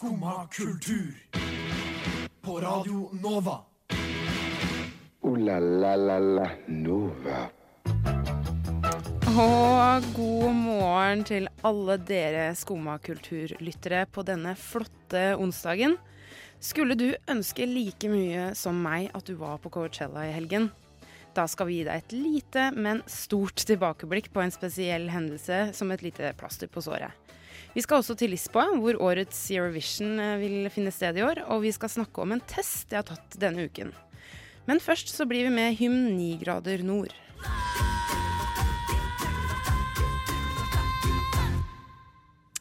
Skumma kultur. På Radio Nova. O-la-la-la-la Nova. Og god morgen til alle dere Skumma kulturlyttere på denne flotte onsdagen. Skulle du ønske like mye som meg at du var på Coachella i helgen? Da skal vi gi deg et lite, men stort tilbakeblikk på en spesiell hendelse som et lite plaster på såret. Vi skal også til Lisboa, hvor årets Eurovision eh, vil finne sted i år. Og vi skal snakke om en test jeg har tatt denne uken. Men først så blir vi med hymn 9 grader nord.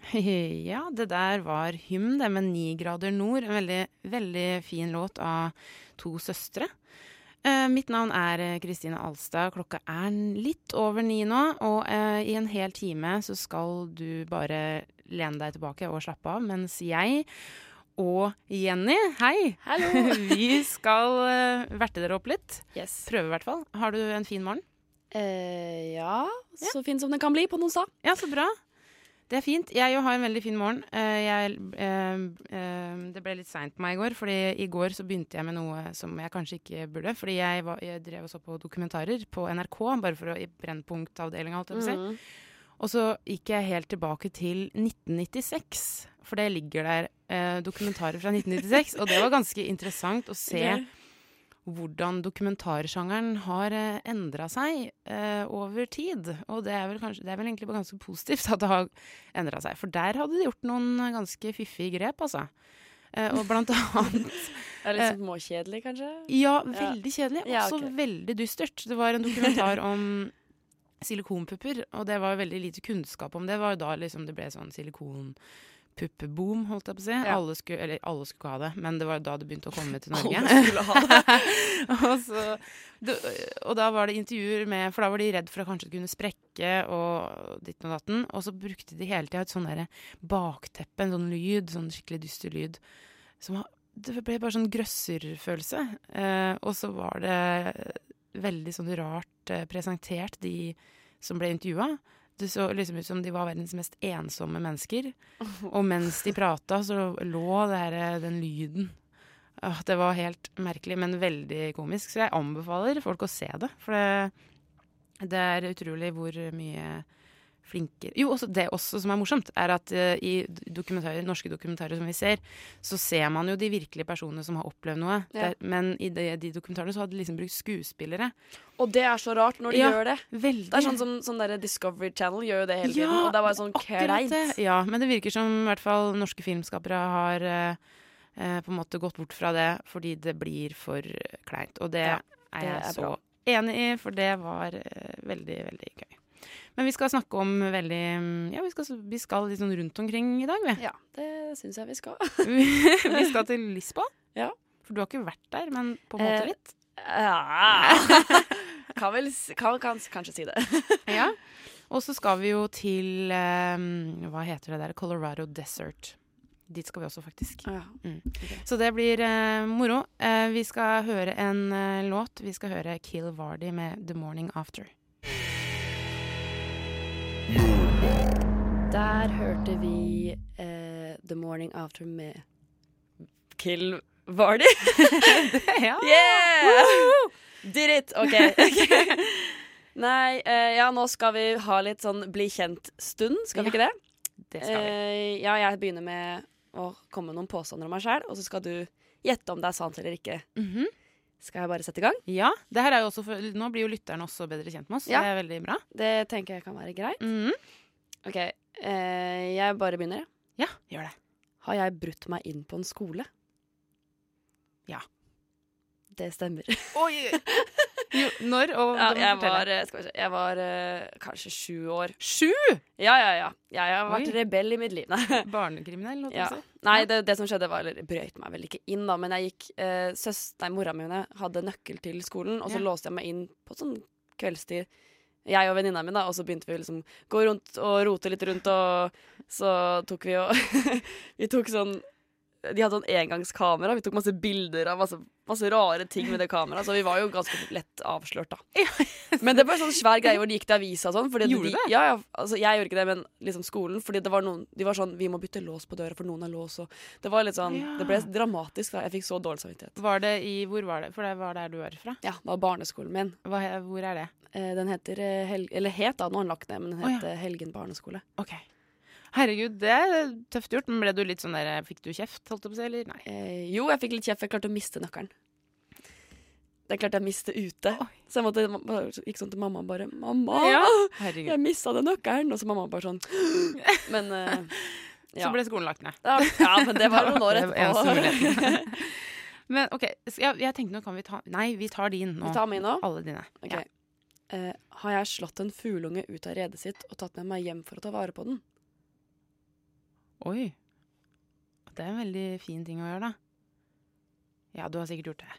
Ja, det der var hymn, det med 9 grader nord. En veldig, veldig fin låt av to søstre. Eh, mitt navn er eh, Kristine Alstad. Klokka er litt over ni nå. Og eh, i en hel time så skal du bare lene deg tilbake og slappe av, mens jeg og Jenny, hei! Hallo! Vi skal eh, verte dere opp litt. Yes. Prøve, i hvert fall. Har du en fin morgen? Eh, ja, så fin som den kan bli på en onsdag. Ja, så bra. Det er fint. Jeg har en veldig fin morgen. Eh, jeg, eh, det ble litt seint på meg i går, fordi i går så begynte jeg med noe som jeg kanskje ikke burde. Fordi jeg, var, jeg drev og så på dokumentarer på NRK, bare for å i Brennpunktavdelinga, holdt jeg på å si. Mm. Og så gikk jeg helt tilbake til 1996, for det ligger der eh, dokumentarer fra 1996. Og det var ganske interessant å se hvordan dokumentarsjangeren har eh, endra seg eh, over tid. Og det er, vel kanskje, det er vel egentlig ganske positivt at det har endra seg. For der hadde de gjort noen ganske fiffige grep, altså. Eh, og blant annet Det er litt småkjedelig, kanskje? Ja, veldig kjedelig. Ja, Også ok. veldig dystert. Det var en dokumentar om silikonpupper, og det var veldig lite kunnskap om det. Det var jo da liksom det ble sånn silikonpuppeboom, holdt jeg på å si. Ja. Alle skulle, eller alle skulle ikke ha det, men det var jo da det begynte å komme til Norge. Alle skulle ha det. og, så, det, og da var det intervjuer med For da var de redd for at kanskje kunne sprekke og ditt og datten. Og så brukte de hele tida et sånn derre bakteppe, en sånn lyd, sånn skikkelig dyster lyd. Som det ble bare sånn grøsserfølelse. Eh, og så var det veldig sånn rart eh, presentert, de som ble intervjua. Det så liksom ut som de var verdens mest ensomme mennesker. Og mens de prata, så lå det her, eh, den lyden Åh, det var helt merkelig, men veldig komisk. Så jeg anbefaler folk å se det. For det, det er utrolig hvor mye flinke Jo, også det også som er morsomt, er at uh, i dokumentarer, norske dokumentarer som vi ser, så ser man jo de virkelige personene som har opplevd noe. Ja. Der, men i de, de dokumentarene så hadde de liksom brukt skuespillere. Og det er så rart når de Ja. gjør det. Veldig. Det er sånn som sånn der Discovery Channel gjør jo det hele Ja, tiden. Og det er bare sånn kleint. Ja, men det virker som i hvert fall norske filmskapere har uh, uh, på en måte gått bort fra det fordi det blir for kleint. Og det Ja, er jeg er så bra. enig i, for det var veldig, veldig gøy. Men vi skal snakke om veldig Ja, vi skal, vi skal litt sånn rundt omkring i dag, vi. Ja, det syns jeg vi skal. vi skal til Lisboa. Ja. For du har ikke vært der, men på en måte Eh, litt. Ja. kan vel kan, kan kanskje si det. Ja. Og så skal vi jo til um, Hva heter det der? Colorado Desert. Dit skal vi også, faktisk. Ja. Så det blir uh, moro. Uh, vi skal høre en uh, låt. Vi skal høre Kill Vardy med The Morning After. Der hørte vi uh, The Morning After med Kill Vardy. ja. Yeah! Did it! OK. Nei, uh, ja, nå skal vi ha litt sånn bli kjent-stund, skal vi Ja, ikke det? Det skal vi. Uh, ja, jeg begynner med å komme med noen påstander om meg sjæl, og så skal du gjette om det er sant eller ikke. Mhm. Skal jeg bare sette i gang? Ja, det her er jo også for, Nå blir jo lytterne også bedre kjent med oss. Ja. Det er veldig bra. Det tenker jeg kan være greit. Mhm. OK, eh, jeg bare begynner. jeg. Ja, gjør det. Har jeg brutt meg inn på en skole? Ja. Det stemmer. Oi! Jo, når? Og Ja, jeg var, eh, se, jeg var uh, kanskje sju år. Sju! Ja, ja, ja. Jeg har vært Oi. rebell i mitt liv. Barnekriminell, holdt jeg ja. på å si. Nei det, det som skjedde, var Eller brøyt meg vel ikke inn, da, men jeg gikk eh, søs, Nei, mora mi hadde nøkkel til skolen, og så Ja. låste jeg meg inn på sånn kveldstid. Jeg og venninna mi, da, og så begynte vi liksom gå rundt og rote litt rundt, og så tok vi og Vi tok sånn De hadde sånn engangskamera. Vi tok masse bilder av masse, masse rare ting med det kameraet. Så vi var jo ganske lett avslørt, da. Men det var sånn svær greie hvor de gikk til avisa og sånn. Gjorde de, det? Ja, ja, altså jeg gjorde ikke det, men liksom skolen. Fordi det var noen De var sånn Vi må bytte lås på døra, for noen har lås. Og det var litt sånn Ja. Det ble dramatisk. da Jeg fikk så dårlig samvittighet. Var det i Hvor var det? For det var der du var fra. Ja, det var barneskolen min. Hva, hvor er det? Eh, Den heter eh, Eller het da, nå har den lagt ned, men den Å, ja. eh, Helgen barneskole. Ok. Herregud, det er tøft gjort. Men ble du litt sånn der Fikk du kjeft, holdt jeg på å si, eller nei? Eh, jo, jeg fikk litt kjeft, jeg klarte å miste nøkkelen. Det klarte jeg å miste ute. Oi. Så jeg måtte, gikk sånn til mamma og bare 'Mamma, Ja, jeg mista den nøkkelen!' Og så mamma bare sånn Men eh, ja. Så ble skolen lagt ned. ja, ja, men det var noen år etterpå. Men OK, jeg, jeg tenkte nå kan vi ta Nei, vi tar din nå. Vi tar min nå. Alle dine. Okay. Ja. Uh, har jeg slått en fugleunge ut av redet sitt og tatt med meg hjem for å ta vare på den? Oi. Det er en veldig fin ting å gjøre, da. Ja, du har sikkert gjort det.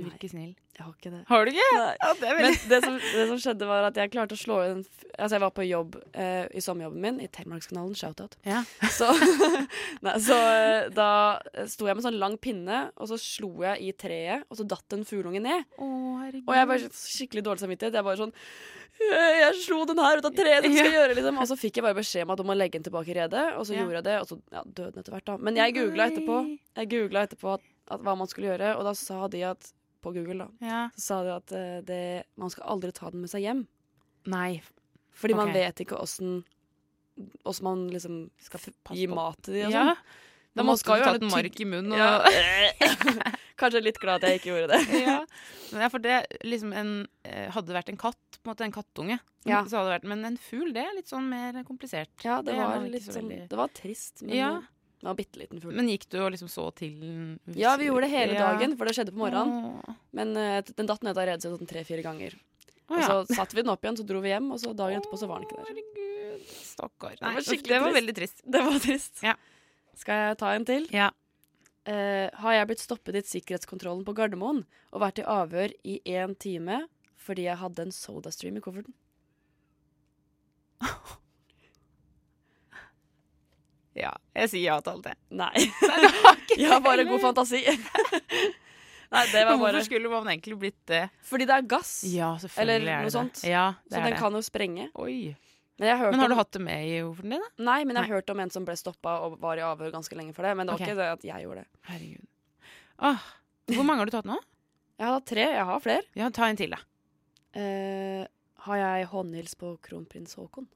Du virker snill. Jeg har ikke det. Har du ikke? Ja, det Men det som, det som skjedde, var at jeg klarte å slå en f- Altså, jeg var på jobb eh, i sommerjobben min i Telemarkskanalen, shout-out. Ja. Så, nei, så eh, da sto jeg med sånn lang pinne, og så slo jeg i treet, og så datt en fugleunge ned. Oh. Og jeg var skikkelig dårlig samvittighet. Jeg bare sånn «Øh, Jeg slo den her ut av treet, det skal jeg gjøre, liksom. Og så fikk jeg bare beskjed om at du må legge den tilbake i redet, og så Ja. gjorde jeg det, og så ja, døde den etter hvert, da. Men jeg googla etterpå, jeg googlet etterpå at, at hva man skulle gjøre, og da sa de at på Google, da. Ja. Så sa de at eh, det, man skal aldri ta den med seg hjem. Nei. Fordi man Ok. vet ikke åssen Åssen man liksom skal gi på. mat til de og Ja. sånn. Da Man skal jo tatt gjerne en mark i munnen og Ja. Kanskje litt glad at jeg ikke gjorde det. ja. Men ja, for det liksom en eh, Hadde det vært en katt, på en måte en kattunge, Ja. så hadde det vært Men en fugl, det er litt sånn mer komplisert. Ja, det Det er var man ikke litt så sånn veldig- Det var trist, men Ja. Det var bitte liten fugl. Men gikk du og liksom så til den? Ja, vi gjorde det hele dagen, for det skjedde på morgenen. Men uh, den datt ned av redet sitt sånn tre-fire ganger. Og så satte vi den opp igjen, så dro vi hjem, og så dagen etterpå så var den ikke der. Herregud, stakkar. var skikkelig det var veldig trist. Det var trist. Ja. Skal jeg ta en til? Ja. Uh, har jeg blitt stoppet i sikkerhetskontrollen på Gardermoen og vært i avhør i én time fordi jeg hadde en sodastream i kofferten? ja. Jeg sier ja til alt det. Nei. Jeg har bare god fantasi. Nei, det var bare Hvorfor skulle man egentlig blitt det? Fordi det er gass. Ja, selvfølgelig Eller er noe sånt. Ja, så den det. kan jo sprenge. Oi. Men, Men har om, du hatt det med i kofferten din, da? Nei, men jeg har hørt om en som ble stoppa og var i avhør ganske lenge for det. Men det var okay. ikke det at jeg gjorde det. Herregud. Åh, hvor mange har du tatt nå? Jeg har tre. Jeg har flere. Ja, ta en til, da. Uh, har jeg håndhils på kronprins Haakon?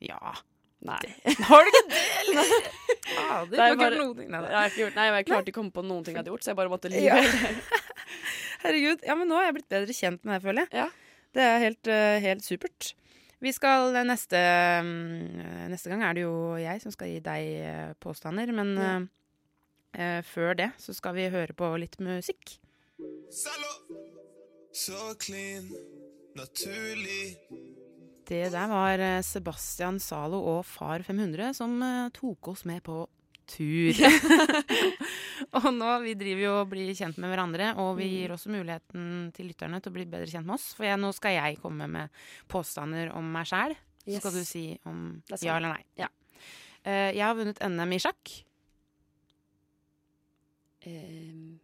Ja. Nei. Har du ikke det, eller? Ja, det ikke bare- noe ting. Nei, Jeg da. har ikke gjort, nei, jeg klarte ikke å komme på noen ting jeg hadde gjort, så jeg bare måtte lyve. Ja. Herregud. Ja, men nå har jeg blitt bedre kjent med deg, føler jeg. Ja. Det er helt, eh, helt supert. Vi skal eh, neste, mm, neste gang er det jo jeg som skal gi deg eh, påstander, men Ja. eh, eh, før det så skal vi høre på litt musikk. Så clean, naturlig. Det der var eh, Sebastian Zalo og Far 500 som eh, tok oss med på tur. og nå, vi driver jo og blir kjent med hverandre, og vi Mm. gir også muligheten til lytterne til å bli bedre kjent med oss. For jeg, nå skal jeg komme med påstander om meg sjæl. Så Yes. skal du si om ja eller nei. Ja. Uh, jeg har vunnet NM i sjakk. Eh,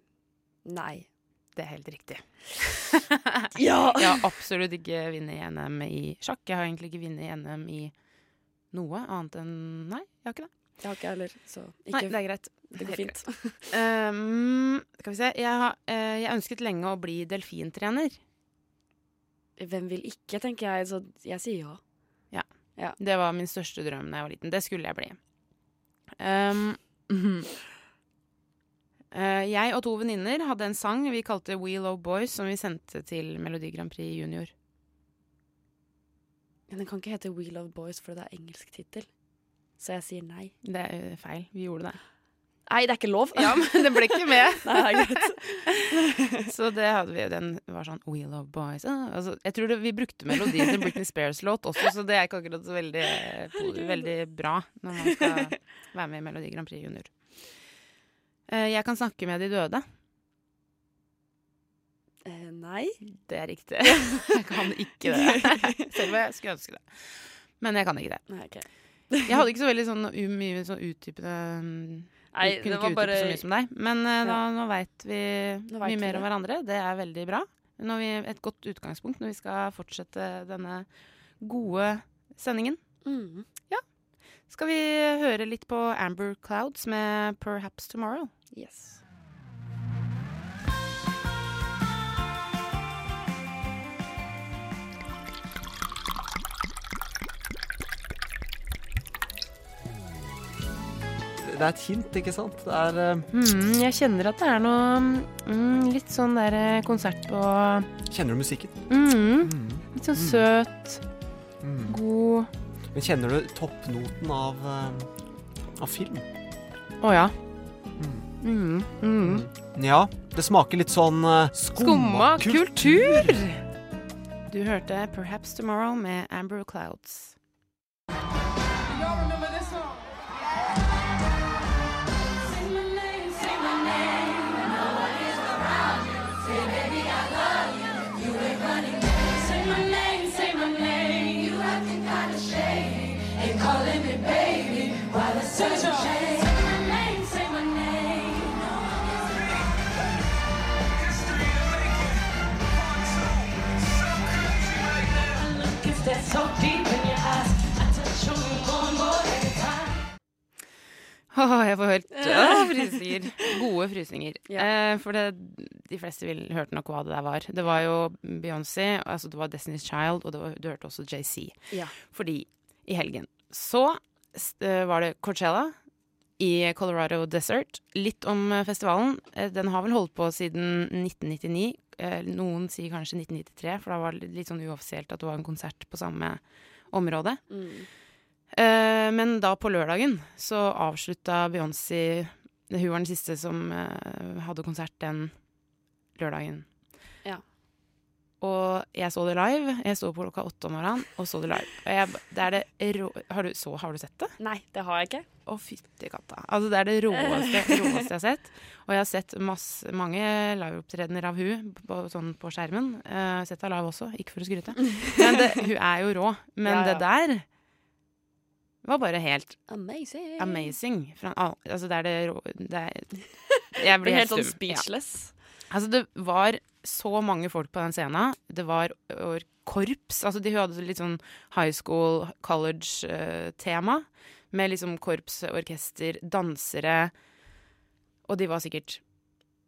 nei. Det er helt riktig. Ja! Jeg har absolutt ikke vunnet NM i sjakk. Jeg har egentlig ikke vunnet NM i noe annet enn Nei, jeg har ikke det. Jeg har ikke heller, så Nei, det er greit. det går fint. Um, skal vi se. Jeg, har, uh, jeg ønsket lenge å bli delfintrener. Hvem vil ikke, tenker jeg, så jeg sier ja. Det var min største drøm da jeg var liten. Det skulle jeg bli. Um, jeg og to venninner hadde en sang vi kalte We Love Boys, som vi sendte til Melodi Grand Prix Junior. Men den kan ikke hete We Love Boys, for det er engelsk tittel. Så jeg sier nei. Det er eh, feil. Vi gjorde det. Nei, det er ikke lov! Ja, men det ble ikke med. Nei, det er greit. Så det hadde vi, den var sånn We love boys ah. altså, Jeg tror det, vi brukte melodien til Britney Spears-låt også, så det er ikke akkurat så veldig, veldig bra når man skal være med i Melodi Grand Prix Junior. Eh, jeg kan snakke med de døde. Eh, nei. Det er riktig. Jeg kan ikke det. Selv om jeg skulle ønske det. Men jeg kan ikke det. nei okay. Jeg hadde ikke så veldig sånn mye sånn utdypende mm, Nei, Kunne ikke utdype bare så mye som deg. Men uh, Ja. nå veit vi Nå vet mye vi mer om hverandre. Det er veldig bra. Vi et godt utgangspunkt når vi skal fortsette denne gode sendingen. mm. Skal vi høre litt på Amber Clouds med 'Perhaps Tomorrow'? Yes. Det er et hint, ikke sant? Det er eh, Mm, jeg kjenner at det er noe mm, litt sånn der eh, konsert på Kjenner du musikken? mm, Mm. Litt sånn søt, Mm. god Men kjenner du toppnoten av, eh, av film? Å ja. Mm. Mm, mm. Ja, det smaker litt sånn uh, Skumma kultur! Du hørte 'Perhaps Tomorrow' med Amber Clouds. Åh, jeg får helt øh, frysninger. Gode frysninger. Ja. Eh, for det, de fleste vil, hørte nok hva det der var. Det var jo Beyoncé, altså det var Destiny's Child, og det var, du hørte også JC. Ja. Fordi i helgen så var det Coachella i Colorado Desert. Litt om eh, festivalen. Eh, Den har vel holdt på siden 1999. Eh, Noen sier kanskje 1993, for da var det litt sånn uoffisielt at det var en konsert på samme område. Mm. Eh, men da på lørdagen så avslutta Beyoncé Hun var den siste som eh, hadde konsert den lørdagen. Ja. Og jeg så det live. Jeg sto på klokka åtte om morgenen og så det live. Jeg, det er det rå... Har du, så, har du sett det? Nei, det har jeg ikke. Å, fytti katta. Altså, det er det råeste, råeste jeg har sett. Og jeg har sett masse, mange liveopptredener av hun på, sånn på skjermen. Uh, sett henne live også, ikke for å skryte. Men det, hun er jo rå. Men Ja, ja. det der var bare helt Amazing. amazing. Fra, altså, det er det rå... Det er, jeg Blir helt, helt sånn stum. Ja. speechless. Altså, det var så mange folk på den scenen. Det var korps. Altså, de hadde litt sånn high school, college-tema. med liksom korps, orkester, dansere. Og de var sikkert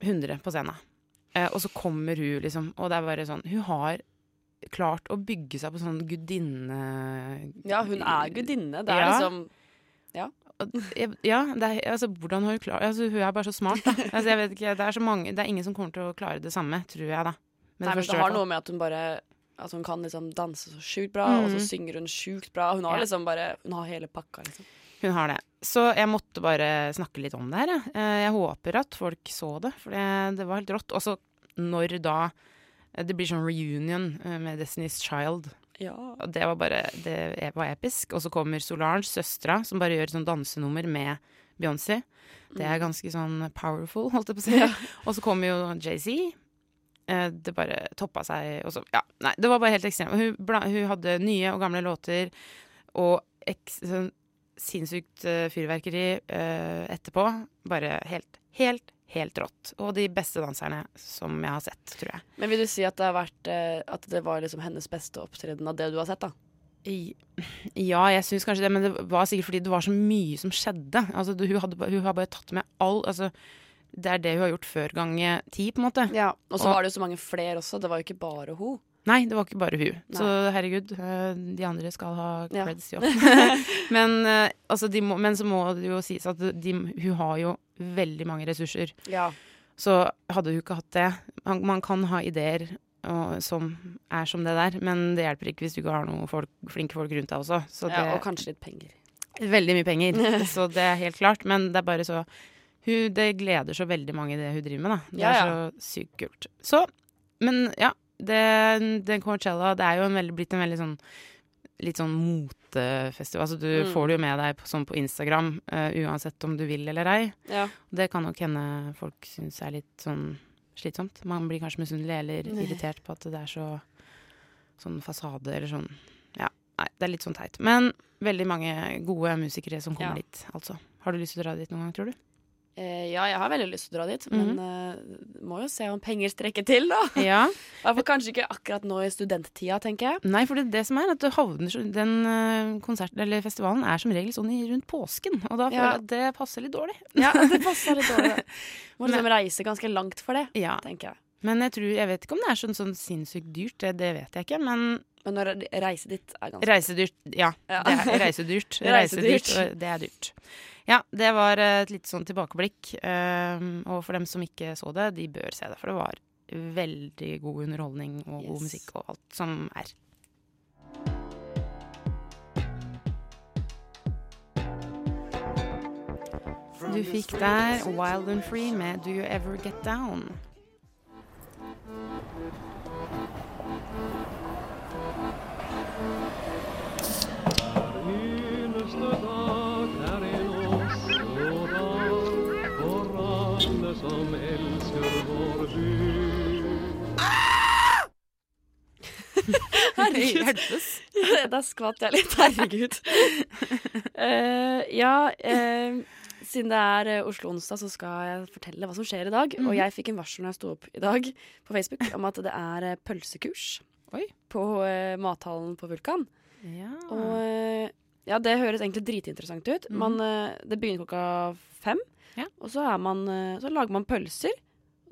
100 på scenen. Uh, og så kommer hun, liksom, og det er bare sånn Hun har klart å bygge seg på sånn gudinne... Ja, hun er gudinne. Det er Ja. liksom Ja, er, altså, hvordan har hun klart altså, Hun er bare så smart, da. Altså, jeg vet ikke, det, er så mange, det er ingen som kommer til å klare det samme, tror jeg, da. Men Nei, men det har noe med at hun bare At hun kan liksom danse så sjukt bra, og så Mhm. synger hun sjukt bra. Hun har liksom bare Hun har hele pakka, liksom. Hun har det. Så jeg måtte bare snakke litt om det her. Jeg, Eh, jeg håper at folk så det, for det, det var helt rått. Og så når da eh, det blir sånn reunion eh, med Destiny's Child. Ja. Og det var bare Det var episk. Og så kommer Solange, søstera, som bare gjør sånn dansenummer med Beyoncé. Det er ganske sånn powerful, holdt jeg på å si. Og så kommer jo Jay-Z. Eh, Det bare toppa seg. Og så, ja, nei, det var bare helt ekstremt. Hun, hun hadde nye og gamle låter og sånn sinnssykt eh, fyrverkeri eh, etterpå. Bare helt, helt, helt rått. Og de beste danserne som jeg har sett, tror jeg. Men vil du si at det har vært eh, At det var liksom hennes beste opptreden av det du har sett, da? I, ja, jeg syns kanskje det, men det var sikkert fordi det var så mye som skjedde. Altså, hun, hadde, hun har bare tatt med all altså, Det er det hun har gjort før gange ti, på en måte. Ja. Og så var det jo så mange flere også. Det var jo ikke bare hun. Nei, det var ikke bare hun. Nei. Så herregud, eh, de andre skal ha Ja. creds, jo. men, eh, altså, de må, men så må det jo sies at de, hun har jo veldig mange ressurser. Ja. Så hadde hun ikke hatt det Man, man kan ha ideer og, som er som det der, men det hjelper ikke hvis du ikke har noen folk, flinke folk rundt deg også. Så det, ja. Og kanskje litt penger. Veldig mye penger, så det er helt klart. Men det er bare så hun, Det gleder så veldig mange, det hun driver med. da Det Ja, er så sykt kult. Så, men ja. Det, den Coachella det er jo en veldig, blitt en veldig sånn Litt sånn motefestival. Altså, du Mm. får det jo med deg på, sånn på Instagram, uh, uansett om du vil eller ei. Ja. Det kan nok hende folk syns er litt sånn slitsomt. Man blir kanskje misunnelig eller Nei. irritert på at det er så sånn fasade eller sånn Ja, nei. det er litt sånn teit. Men veldig mange gode musikere som kommer Ja. dit, altså. Har du lyst til å dra dit noen gang, tror du? Eh, ja, jeg har veldig lyst til å dra dit, Mhm. men uh, må jo se om penger strekker til, da. Ja. I kanskje ikke akkurat nå i studenttida, tenker jeg. Nei, for det, det som er at du havner Den eh, konserten eller festivalen er som regel sånn i, rundt påsken. Og da føler Ja. jeg at det passer litt dårlig. Ja, det passer litt dårlig. Må liksom reise ganske langt for det, Ja. tenker jeg. Men jeg tror, jeg vet ikke om det er sånn, sånn sinnssykt dyrt, det, det vet jeg ikke. Men Men når reise dit er ganske reisedyrt, ja. Ja. Det er reisedyrt. Reisedyrt. Det er dyrt. Ja, det var et litt sånn tilbakeblikk. Um, og for dem som ikke så det, de bør se det. For det var veldig god underholdning og god musikk og alt som er. Du fikk der Wild and Free med Do You Ever Get Down. Hjelpes. Da skvatt jeg litt. Herregud. Uh, ja, uh, siden det er eh, Oslo onsdag, så skal jeg fortelle hva som skjer i dag. Og jeg fikk en varsel når jeg sto opp i dag på Facebook om at det er pølsekurs Oi. på uh, mathallen på Vulkan. Ja. Og ja, det høres egentlig dritinteressant ut. Man, eh, det begynner klokka fem, Ja. og så, er man, så lager man pølser.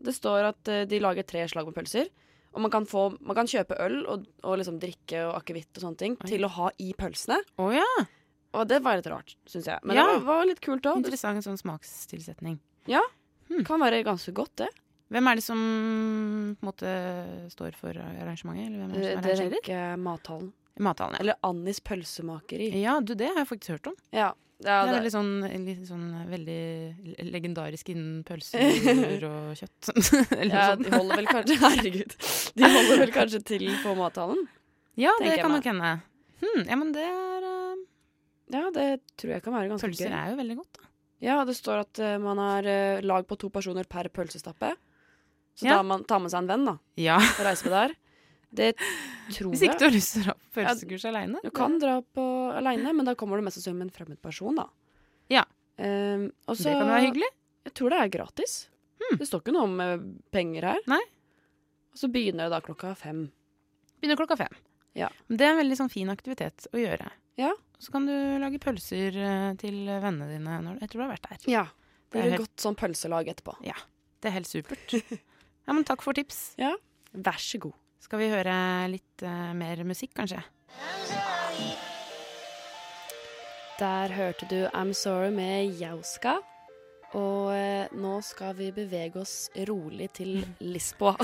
Det står at de lager tre slag med pølser. Og man kan, få, man kan kjøpe øl og, og liksom drikke og akevitt og sånne ting Oi. til å ha i pølsene. Oh, ja. Og det var litt rart, syns jeg. Men Ja. det var, litt kult òg. Interessant sånn smakstilsetning. kan være ganske godt, det. Hvem er det som på en måte står for arrangementet? Eller hvem er det Det tenker jeg Mathallen. Mathallen, ja. Eller Annis pølsemakeri. Ja, du, det har jeg faktisk hørt om. Ja. Det ja er det, veldig sånn, litt sånn veldig legendarisk innen pølser og kjøtt. Eller ja, de holder vel kanskje Herregud. De holder vel kanskje til på Mathallen? Ja, det kan nok hende. Hmm, ja, men det er uh, Ja, det tror jeg kan være ganske Pølser gøy. er jo veldig godt, da. Ja, det står at uh, man har uh, lag på to personer per pølsestappe. Så Ja. tar man tar med seg en venn da, Ja. og reiser på der. Det tror Hvis ikke du har lyst til å dra på pølsekurs aleine. Du kan dra på aleine, men da kommer du mest sannsynlig med en fremmed person, da. Ja. Ehm, også, Det kan være hyggelig. Jeg tror det er gratis. Det står ikke noe om eh, penger her. Nei. Og så begynner det da klokka fem. Begynner klokka fem. Ja. Det er en veldig sånn fin aktivitet å gjøre. Ja. Så kan du lage pølser eh, til vennene dine når, etter du har vært der. Ja. Det Blir helt- godt sånn pølselag etterpå. Det er helt supert. Ja, men takk for tips. Vær så god. Skal vi høre litt uh, mer musikk, kanskje? Der hørte du I'm Sorry med Jauska. Og eh, nå skal vi bevege oss rolig til Lisboa.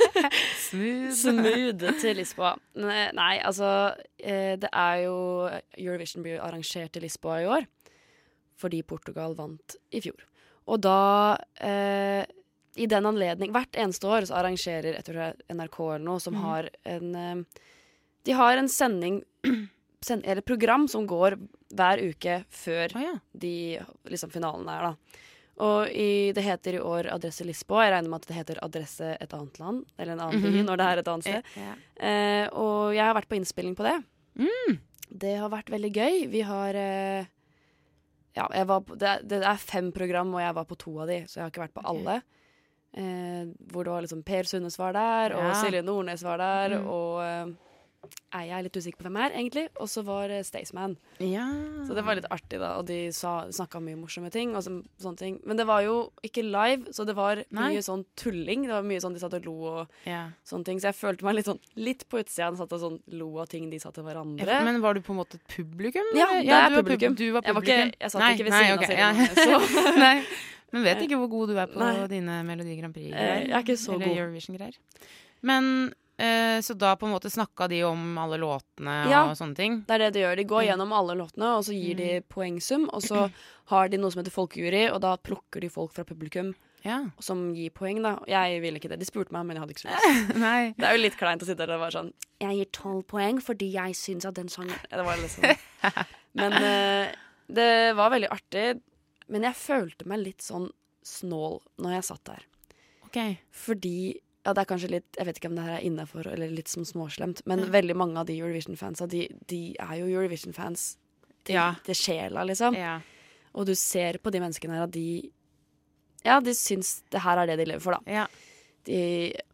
Smooth. Smooth til Lisboa. Nei, nei, altså eh, Det er jo Eurovision blir arrangert i Lisboa i år. Fordi Portugal vant i fjor. Og da eh, I den anledning Hvert eneste år så arrangerer jeg tror er NRK eller noe som mm. har en eh, De har en sending send, Eller program som går hver uke før oh, ja. de liksom finalene er, da. Og i, det heter i år Adresse Lisboa. Jeg regner med at det heter Adresse et annet land, eller en annen by, Mhm. når det er et annet sted. Yeah. Eh, og jeg har vært på innspilling på det. Mm. Det har vært veldig gøy. Vi har eh, Ja, jeg var på, det, det er fem program, og jeg var på to av de, så jeg har ikke vært på okay. alle. Eh, hvor det var liksom Per Sundnes var der, og Ja. Silje Nordnes var der, Mm. og eh, jeg er litt usikker på hvem er, egentlig. Og så var eh, Staysman. ja. Så det var litt artig, da. Og de snakka mye morsomme ting. Og så, sånne ting. Men det var jo ikke live, så det var Nei. mye sånn tulling. Det var mye sånn De satt og lo og ja. sånne ting. Så jeg følte meg litt sånn litt på utsida. De Satt og sånn lo av ting de sa til hverandre. Men var du på en måte et publikum? Ja, det er du var publikum. pub- Du var Jeg var ikke- jeg satt Nei, ikke ved nei, siden av Silje. Nordnes. Men vet ikke hvor god du er på Nei. dine Melodi Grand Prix. Eh, jeg er ikke så eller god. Eurovision-greier. Men eh, så da på en måte snakka de om alle låtene Ja. og sånne ting? Det er det de gjør. De går Mm. gjennom alle låtene, og så gir de poengsum. Og så har de noe som heter folkejury, og da plukker de folk fra publikum Ja. som gir poeng, da. Jeg ville ikke det. De spurte meg, men jeg hadde ikke så lyst. Det er jo litt kleint å sitte der og være sånn Jeg gir tolv poeng fordi jeg syns at den sangen Det var litt sånn. Men uh, det var veldig artig. Men jeg følte meg litt sånn snål når jeg satt der. Okay. Fordi Ja, det er kanskje litt Jeg vet ikke om det her er innafor eller litt som småslemt, men mm. veldig mange av de Eurovision-fansa, de, de er jo Eurovision-fans til, Ja. til sjela, liksom. Ja. Og du ser på de menneskene her at de Ja, de syns det her er det de lever for, da. ja. De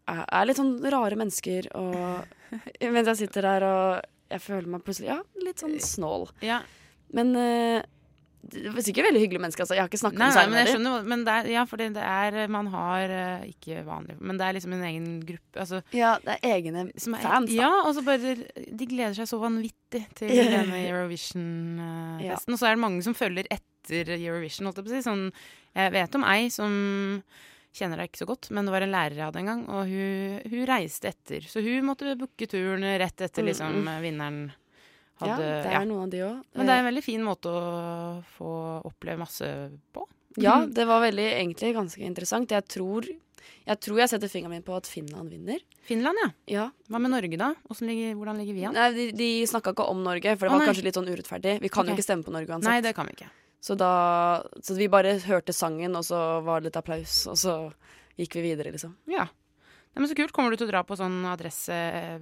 er, er litt sånn rare mennesker, og mens jeg sitter der og jeg føler meg plutselig ja, litt sånn snål. ja. Men eh, det var sikkert veldig hyggelige mennesker. Altså. Jeg har ikke snakket med jeg med dem. Men det er, ja, fordi det er Man har eh, ikke vanlig Men det er liksom en egen gruppe. Altså, Ja, det er egne som er, fans, da. Ja, og så bare De gleder seg så vanvittig til Ja. denne Eurovision-festen. Og så er det mange som følger etter Eurovision, holdt jeg på å si. Sånn, jeg vet om ei som kjenner deg ikke så godt, men det var en lærer jeg hadde en gang, og hun, hun reiste etter. Så hun måtte booke turen rett etter Mm, liksom vinneren Ja, det er noen av de òg. Men det er en veldig fin måte å få oppleve masse på. Ja, det var veldig, egentlig ganske interessant. Jeg tror jeg, tror jeg setter fingeren min på at Finland vinner. Finland, ja. Ja. Hva med Norge, da? Ligger, hvordan ligger vi an? Nei, de de snakka ikke om Norge, for det var nei. kanskje litt sånn urettferdig. Vi kan okay. jo ikke stemme på Norge uansett. Nei, det kan vi ikke. Så da Så vi bare hørte sangen, og så var det litt applaus, og så gikk vi videre, liksom. Ja. Nei, men Så kult. Kommer du til å dra på sånn adresse eh,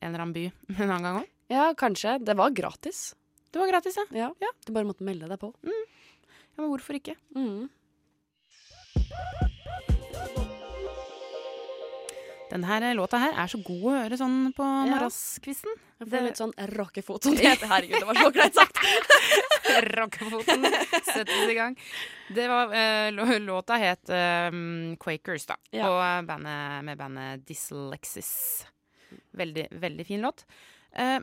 en eller annen by en annen gang òg? Ja, kanskje. Det var gratis. Det var gratis, ja. Ja. Ja. Du bare måtte melde deg på. ja. Men hvorfor ikke? Mm. Her eh, låta her er så god å høre sånn på morgenskvisten. Jeg får Det- litt sånn rockefot, som det heter. Herregud, det var så greit sagt. Rockefoten settes i gang. Det var, uh, låta het eh, Quakers, da. Ja. Og bandet, med bandet Dyslexis. Veldig, veldig fin låt. Eh,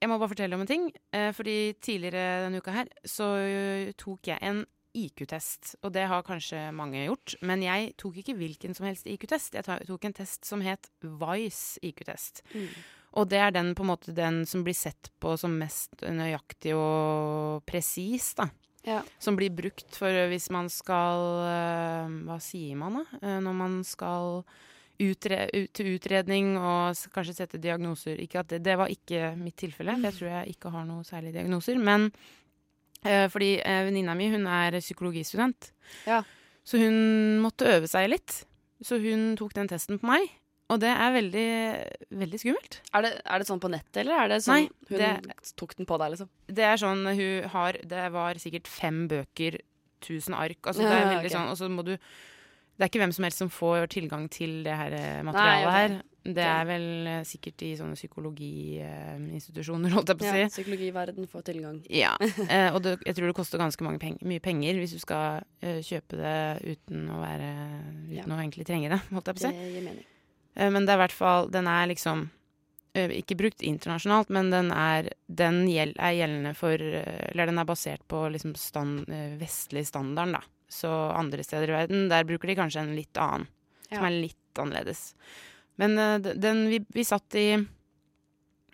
jeg må bare fortelle om en ting. Eh, fordi tidligere denne uka her så eh, tok jeg en IQ-test. Og det har kanskje mange gjort. Men jeg tok ikke hvilken som helst IQ-test. Jeg tok en test som het Vice IQ-test. Mm. Og det er den på en måte den som blir sett på som mest nøyaktig og presis, da. Ja. Som blir brukt for hvis man skal eh, Hva sier man, da? Eh, Når man skal utre, ut, til utredning og kanskje sette diagnoser. Det, det var ikke mitt tilfelle, for jeg tror jeg ikke har noen særlige diagnoser. Men eh, fordi eh, venninna mi, hun er psykologistudent. Ja. Så hun måtte øve seg litt. Så hun tok den testen på meg. Og det er veldig, veldig skummelt. Er, det, er det sånn på nettet, eller er det sånn Nei, hun det- tok den på deg, liksom? Det er sånn hun har Det var sikkert fem bøker, tusen ark. Altså det er veldig ok. sånn Og så må du Det er ikke hvem som helst som får tilgang til det her materialet materialet okay. her. Det er vel eh, sikkert i sånne psykologiinstitusjoner, holdt jeg på å si. Ja, psykologiverden får tilgang. Ja. Eh, og det, jeg tror det koster ganske mange peng mye penger hvis du skal eh, kjøpe det uten å være Uten Ja. å egentlig trenge det, holdt jeg på å si. Det gir mening. Eh, Men det er i hvert fall Den er liksom eh, ikke brukt internasjonalt, men den er, den gjel, er gjeldende for eh, Eller den er basert på liksom stand, eh, vestlig standard, da. Så andre steder i verden, der bruker de kanskje en litt annen. Som er litt annerledes. Men eh, den vi, vi satt i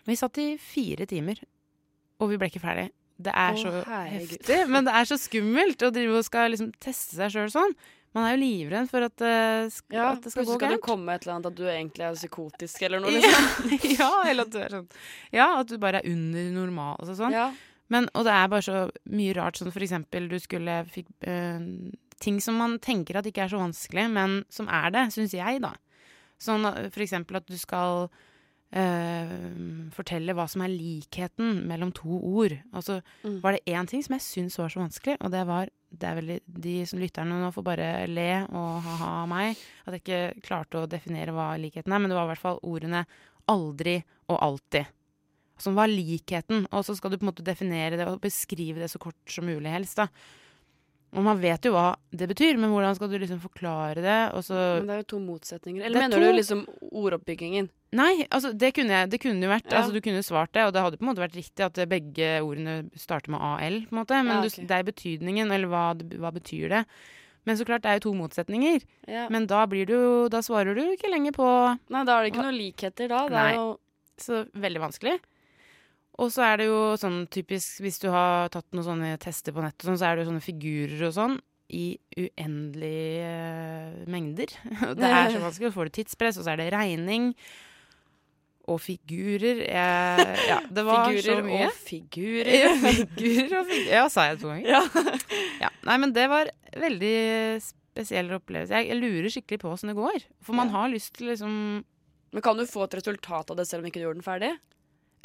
Vi satt i fire timer, og vi ble ikke ferdig. Det er Å, så herregud. heftig, men det er så skummelt å drive og skal liksom teste seg sjøl sånn. Man er jo livredd for at, uh, Ja, at det skal plutselig galt. skal det komme et eller annet at du egentlig er psykotisk eller noe, Ja, liksom. ja, eller at du er sånn Ja, at du bare er under normal. Altså sånn. Ja. Men, og det er bare så mye rart, sånn for eksempel du skulle fikk øh, Ting som man tenker at ikke er så vanskelig, men som er det, syns jeg, da. Sånn eh, for eksempel at du skal øh, fortelle hva som er likheten mellom to ord. Altså Mm. var det én ting som jeg syns var så vanskelig, og det var det er veldig, De som lytterne nå får bare le og ha-ha meg. At jeg ikke klarte å definere hva likheten er, men det var i hvert fall ordene aldri og alltid. Som var likheten, og så skal du på en måte definere det og beskrive det så kort som mulig helst. da. Og man vet jo hva det betyr, men hvordan skal du liksom forklare det? Men det er jo to motsetninger. Eller er mener to- du liksom ordoppbyggingen? Nei, altså det kunne, jeg, det kunne jo vært Ja. Altså du kunne svart det, og det hadde på en måte vært riktig at begge ordene starter med AL, på en måte. Men Ja, du, det er betydningen, eller hva, hva betyr det? Men så klart, det er jo to motsetninger. Ja. Men da blir du Da svarer du ikke lenger på Nei, da er det ikke noen likheter da. Det Nei. er jo Så veldig vanskelig. Og så er det jo sånn typisk Hvis du har tatt noen sånne tester på nettet, sånn, så er det jo sånne figurer og sånn i uendelige eh, mengder. Det er så vanskelig. Så får du tidspress, og så er det regning. Og figurer jeg, Ja, det var figurer så mye. og figurer. Ja, figurer og figurer. Ja, sa jeg to ganger? Ja. Ja. Nei, men det var veldig spesiell opplevelse. Jeg, jeg lurer skikkelig på åssen det går. For man har lyst til liksom Men kan du få et resultat av det selv om ikke du gjorde den ferdig?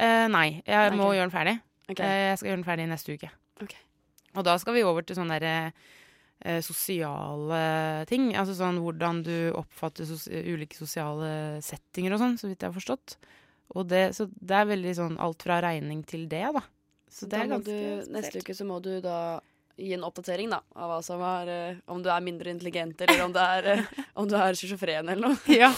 Eh, Nei, jeg må okay. gjøre den ferdig. Okay. Uh, jeg skal gjøre den ferdig neste uke. Okay. Og da skal vi over til sånne derre uh, sosiale ting. Altså sånn hvordan du oppfatter sos ulike sosiale settinger og sånn, så vidt jeg har forstått. Og det, så det er veldig sånn alt fra regning til det, da. Så det da er ganske du, neste uke så må du da gi en oppdatering da, av hva som er, eh, om du er mindre intelligent, eller om, du er, eh, om du er schizofren eller noe. Ja.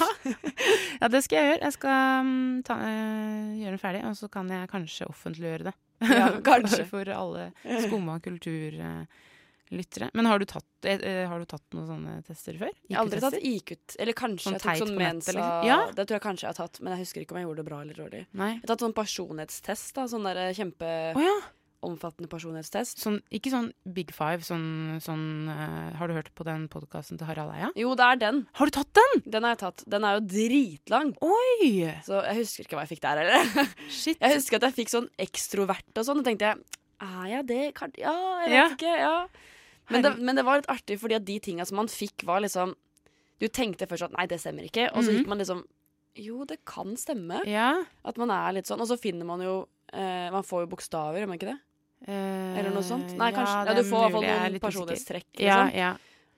ja, det skal jeg gjøre. Jeg skal mm, ta, eh, gjøre den ferdig, og så kan jeg kanskje offentliggjøre det. Ja, kanskje. For alle skumma kulturlyttere. Men har du, tatt, eh, eh, har du tatt noen sånne tester før? Jeg har aldri tatt IQ-tester? IQ, eller kanskje Sånn jeg tok teit sånn på nettet, mensa, liksom. Ja. det tror jeg kanskje jeg har tatt, men jeg husker ikke om jeg gjorde det bra eller dårlig. Nei. Jeg har tatt sånn personlighetstest da, sånn der Å kjempeomfattende ja. personlighetstest. Sånn, ikke sånn Big Five, sånn, sånn uh, Har du hørt på den podkasten til Harald Eia? Jo, det er den. Har du tatt den?! Den har jeg tatt. Den er jo dritlang. Oi! Så jeg husker ikke hva jeg fikk der heller. Shit. Jeg husker at jeg fikk sånn ekstrovert og sånn, og tenkte jeg er jeg det? Kan, ja, jeg vet Ja. ikke. Ja. Men, det, men det var litt artig, fordi at de tinga som man fikk, var liksom Du tenkte først at nei, det stemmer ikke, og så Mhm. gikk man liksom Jo, det kan stemme. Ja. At man er litt sånn. Og så finner man jo eh, Man får jo bokstaver, gjør man ikke det? Eh, Eller noe sånt? Nei, kanskje. Ja, ja, du får i hvert fall noen personlighetstrekk. Liksom. ja.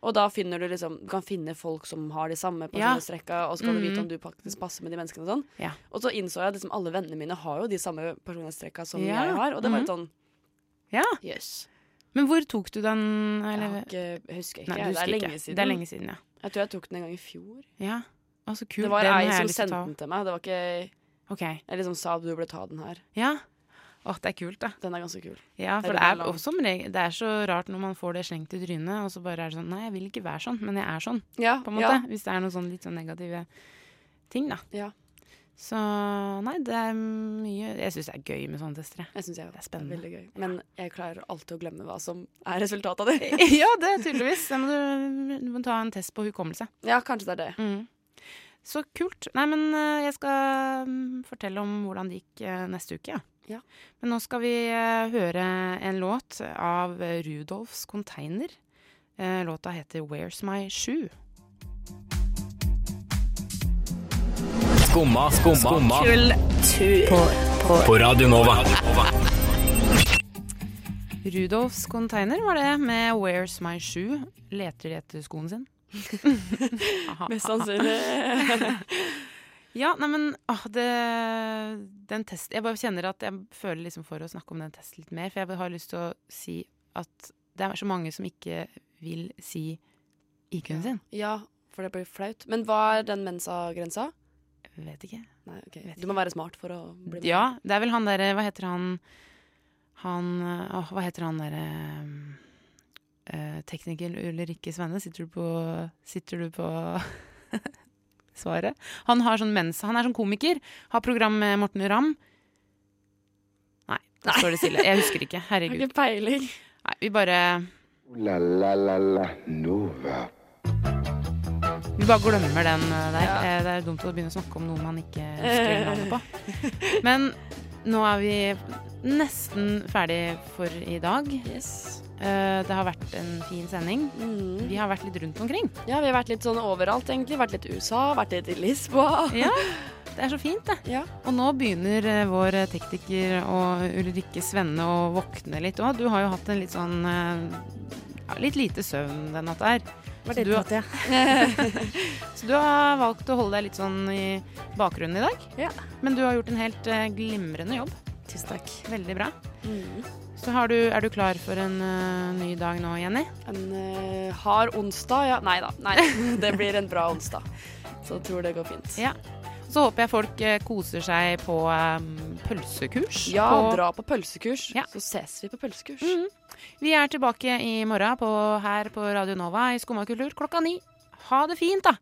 Og da finner du liksom Du kan finne folk som har de samme personlighetstrekka, og så kan du vite om du faktisk passer med de menneskene og sånn. Ja. Og så innså jeg at liksom alle vennene mine har jo de samme personlighetstrekka som jeg har, og det var litt sånn ja. Yes. Men hvor tok du den? Eller? Jeg, ikke- husker ikke. Nei, husker det er lenge ikke. siden. Det er lenge siden, ja. Jeg tror jeg tok den en gang i fjor. Ja, altså kult. det var Den ei som sendte den til meg. Det var ikke okay. Jeg liksom sa at du burde ta den her. ja. Åh, det er kult, da. Den er ganske kul. Ja, for det er er, også, det er så rart når man får det slengt i trynet, og så bare er det sånn Nei, jeg vil ikke være sånn, men jeg er sånn, Ja, på en måte. ja. Hvis det er noen sånn litt sånn negative ting, da. Ja. Så nei, det er mye Jeg syns det er gøy med sånne tester, jeg. Syns jeg Det er spennende. Veldig gøy. Men jeg klarer alltid å glemme hva som er resultatet av det. ja, det er tydeligvis. Da må du, du må ta en test på hukommelse. Ja, kanskje det er det. Mm. Så kult. Nei, men eh, jeg skal mm, fortelle om hvordan det gikk eh, neste uke, ja. Ja. Men nå skal vi eh, høre en låt av Rudolfs Container. Eh, låta heter 'Where's My Shoe'. Skumma, skumma, skumma. På Radio Nova. Rudolfs Container var det, med 'Where's My Shoe'. Leter de etter skoen sin? Mest sannsynlig. Ja, nei, men åh, det, den test, Jeg bare kjenner at jeg føler liksom for å snakke om den testen litt mer. For jeg har lyst til å si at det er så mange som ikke vil si IQ-en sin. ja, for det blir flaut. Men hva er den mensa-grensa? Jeg vet ikke. Nei, okay. Vet Du må være smart for å bli med. Ja, det er vel han derre Hva heter han Han åh, Hva heter han derre øh, Tekniker Ulrikke Svenne? Sitter du på Sitter du på svaret? Han har sånn mens Han er sånn komiker. Har program med Morten Ramm. Nei, da står det stille. Jeg husker ikke. Har Herregud. ikke peiling. Nei, vi bare la la la la Nova. Vi bare glemmer den eh, der. Ja. Eh, Det er dumt å begynne å snakke om noe man ikke husker navnet på. Men nå er vi nesten ferdig for i dag. Yes. Eh, Det har vært en fin sending. Mm. Vi har vært litt rundt omkring. Ja, vi har vært litt sånn overalt, egentlig. Vært litt i USA, vært litt i Lisboa. Ja, det er så fint, det. Ja. Og nå begynner eh, vår tekniker og Ulrikke Svenne å våkne litt òg. Du har jo hatt en litt sånn eh, ja, Litt lite søvn den natta her. Så du, har, så du har valgt å holde deg litt sånn i bakgrunnen i dag. Ja. Men du har gjort en helt eh, glimrende jobb. Tusen takk. Veldig bra. Mm. Så har du, er du klar for en uh, ny dag nå, Jenny? En uh, hard onsdag, ja. Nei da. Nei, det blir en bra onsdag. Så jeg tror det går fint. Ja. Så håper jeg folk koser seg på um, pølsekurs. Ja, på, dra på pølsekurs. Ja. Så ses vi på pølsekurs. Mhm. Vi er tilbake i morgen på, her på Radio Nova i Skumma kultur klokka ni. Ha det fint, da!